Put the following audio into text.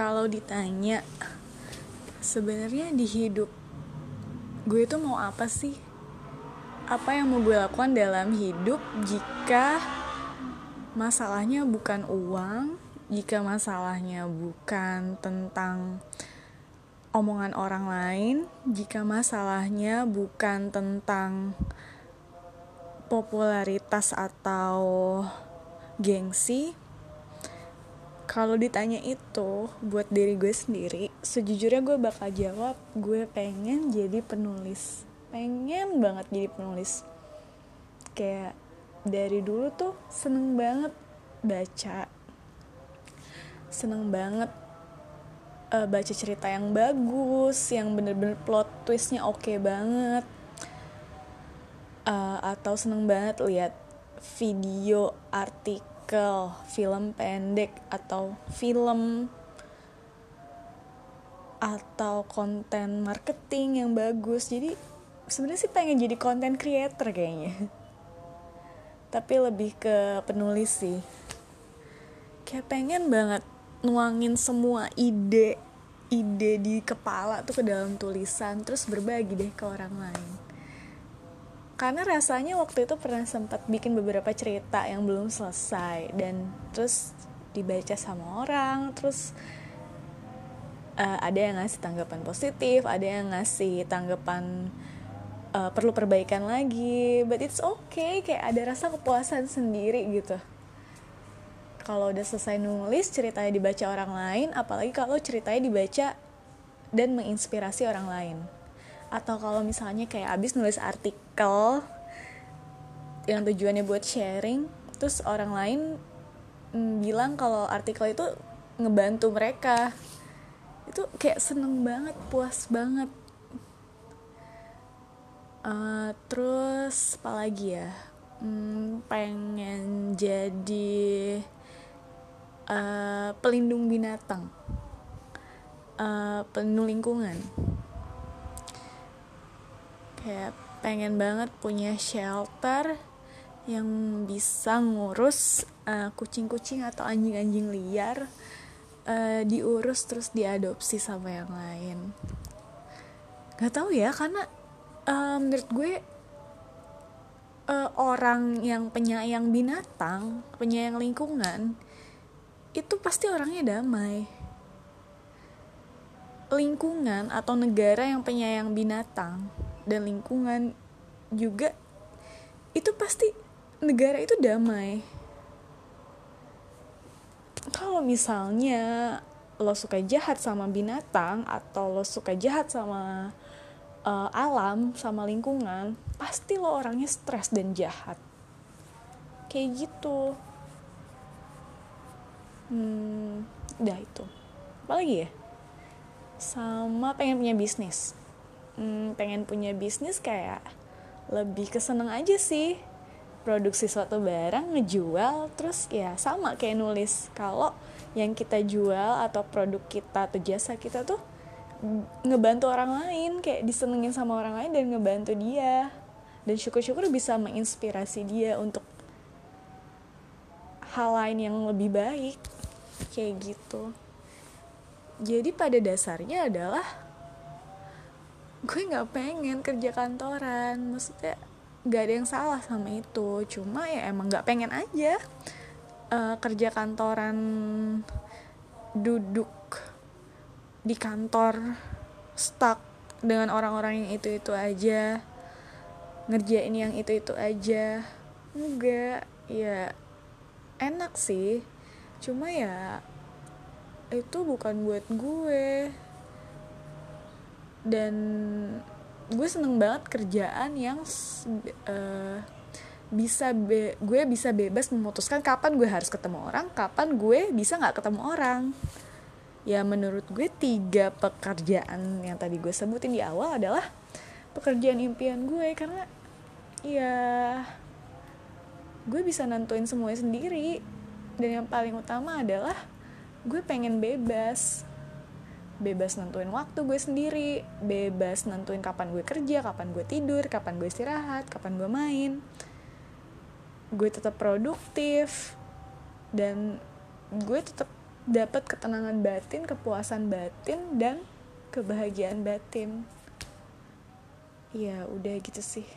kalau ditanya sebenarnya di hidup gue itu mau apa sih? Apa yang mau gue lakukan dalam hidup jika masalahnya bukan uang jika masalahnya bukan tentang omongan orang lain jika masalahnya bukan tentang popularitas atau gengsi kalau ditanya itu buat diri gue sendiri sejujurnya gue bakal jawab gue pengen jadi penulis. Pengen banget jadi penulis. Kayak dari dulu tuh seneng banget baca. Seneng banget uh, baca cerita yang bagus yang bener-bener plot twistnya oke okay banget. Uh, atau seneng banget lihat video artikel artikel, film pendek atau film atau konten marketing yang bagus. Jadi sebenarnya sih pengen jadi konten creator kayaknya. Tapi lebih ke penulis sih. Kayak pengen banget nuangin semua ide ide di kepala tuh ke dalam tulisan terus berbagi deh ke orang lain karena rasanya waktu itu pernah sempat bikin beberapa cerita yang belum selesai. Dan terus dibaca sama orang terus uh, ada yang ngasih tanggapan positif ada yang ngasih tanggapan uh, perlu perbaikan lagi. But it's okay kayak ada rasa kepuasan sendiri gitu. Kalau udah selesai nulis ceritanya dibaca orang lain apalagi kalau ceritanya dibaca dan menginspirasi orang lain atau kalau misalnya kayak abis nulis artikel yang tujuannya buat sharing terus orang lain mm, bilang kalau artikel itu ngebantu mereka. Itu kayak seneng banget puas banget. Uh, terus apalagi ya? Hmm, pengen jadi uh, pelindung binatang. Uh, pelindung lingkungan kayak pengen banget punya shelter yang bisa ngurus uh, kucing-kucing atau anjing-anjing liar uh, diurus terus diadopsi sama yang lain. Nggak tahu ya karena uh, menurut gue uh, orang yang penyayang binatang penyayang lingkungan itu pasti orangnya damai. Lingkungan atau negara yang penyayang binatang dan lingkungan juga itu pasti negara itu damai. Kalau misalnya lo suka jahat sama binatang atau lo suka jahat sama uh, alam sama lingkungan pasti lo orangnya stres dan jahat. Kayak gitu. Hmm udah itu. Apalagi ya? Sama pengen punya bisnis hmm, pengen punya bisnis kayak lebih keseneng aja sih. Produksi suatu barang ngejual terus ya sama kayak nulis. Kalau yang kita jual atau produk kita atau jasa kita tuh ngebantu orang lain kayak disenengin sama orang lain dan ngebantu dia. Dan syukur-syukur bisa menginspirasi dia untuk hal lain yang lebih baik. Kayak gitu. Jadi pada dasarnya adalah gue nggak pengen kerja kantoran. Maksudnya nggak ada yang salah sama itu. Cuma ya emang nggak pengen aja uh, kerja kantoran duduk di kantor stuck dengan orang-orang yang itu itu aja ngerjain yang itu itu aja. Enggak ya enak sih. Cuma ya itu bukan buat gue dan gue seneng banget kerjaan yang uh, bisa be gue bisa bebas memutuskan kapan gue harus ketemu orang kapan gue bisa nggak ketemu orang. Ya menurut gue tiga pekerjaan yang tadi gue sebutin di awal adalah pekerjaan impian gue. Karena ya gue bisa nentuin semuanya sendiri. Dan yang paling utama adalah gue pengen bebas bebas nentuin waktu gue sendiri bebas nentuin kapan gue kerja kapan gue tidur kapan gue istirahat kapan gue main. Gue tetap produktif dan gue tetap dapat ketenangan batin kepuasan batin dan kebahagiaan batin. Ya udah gitu sih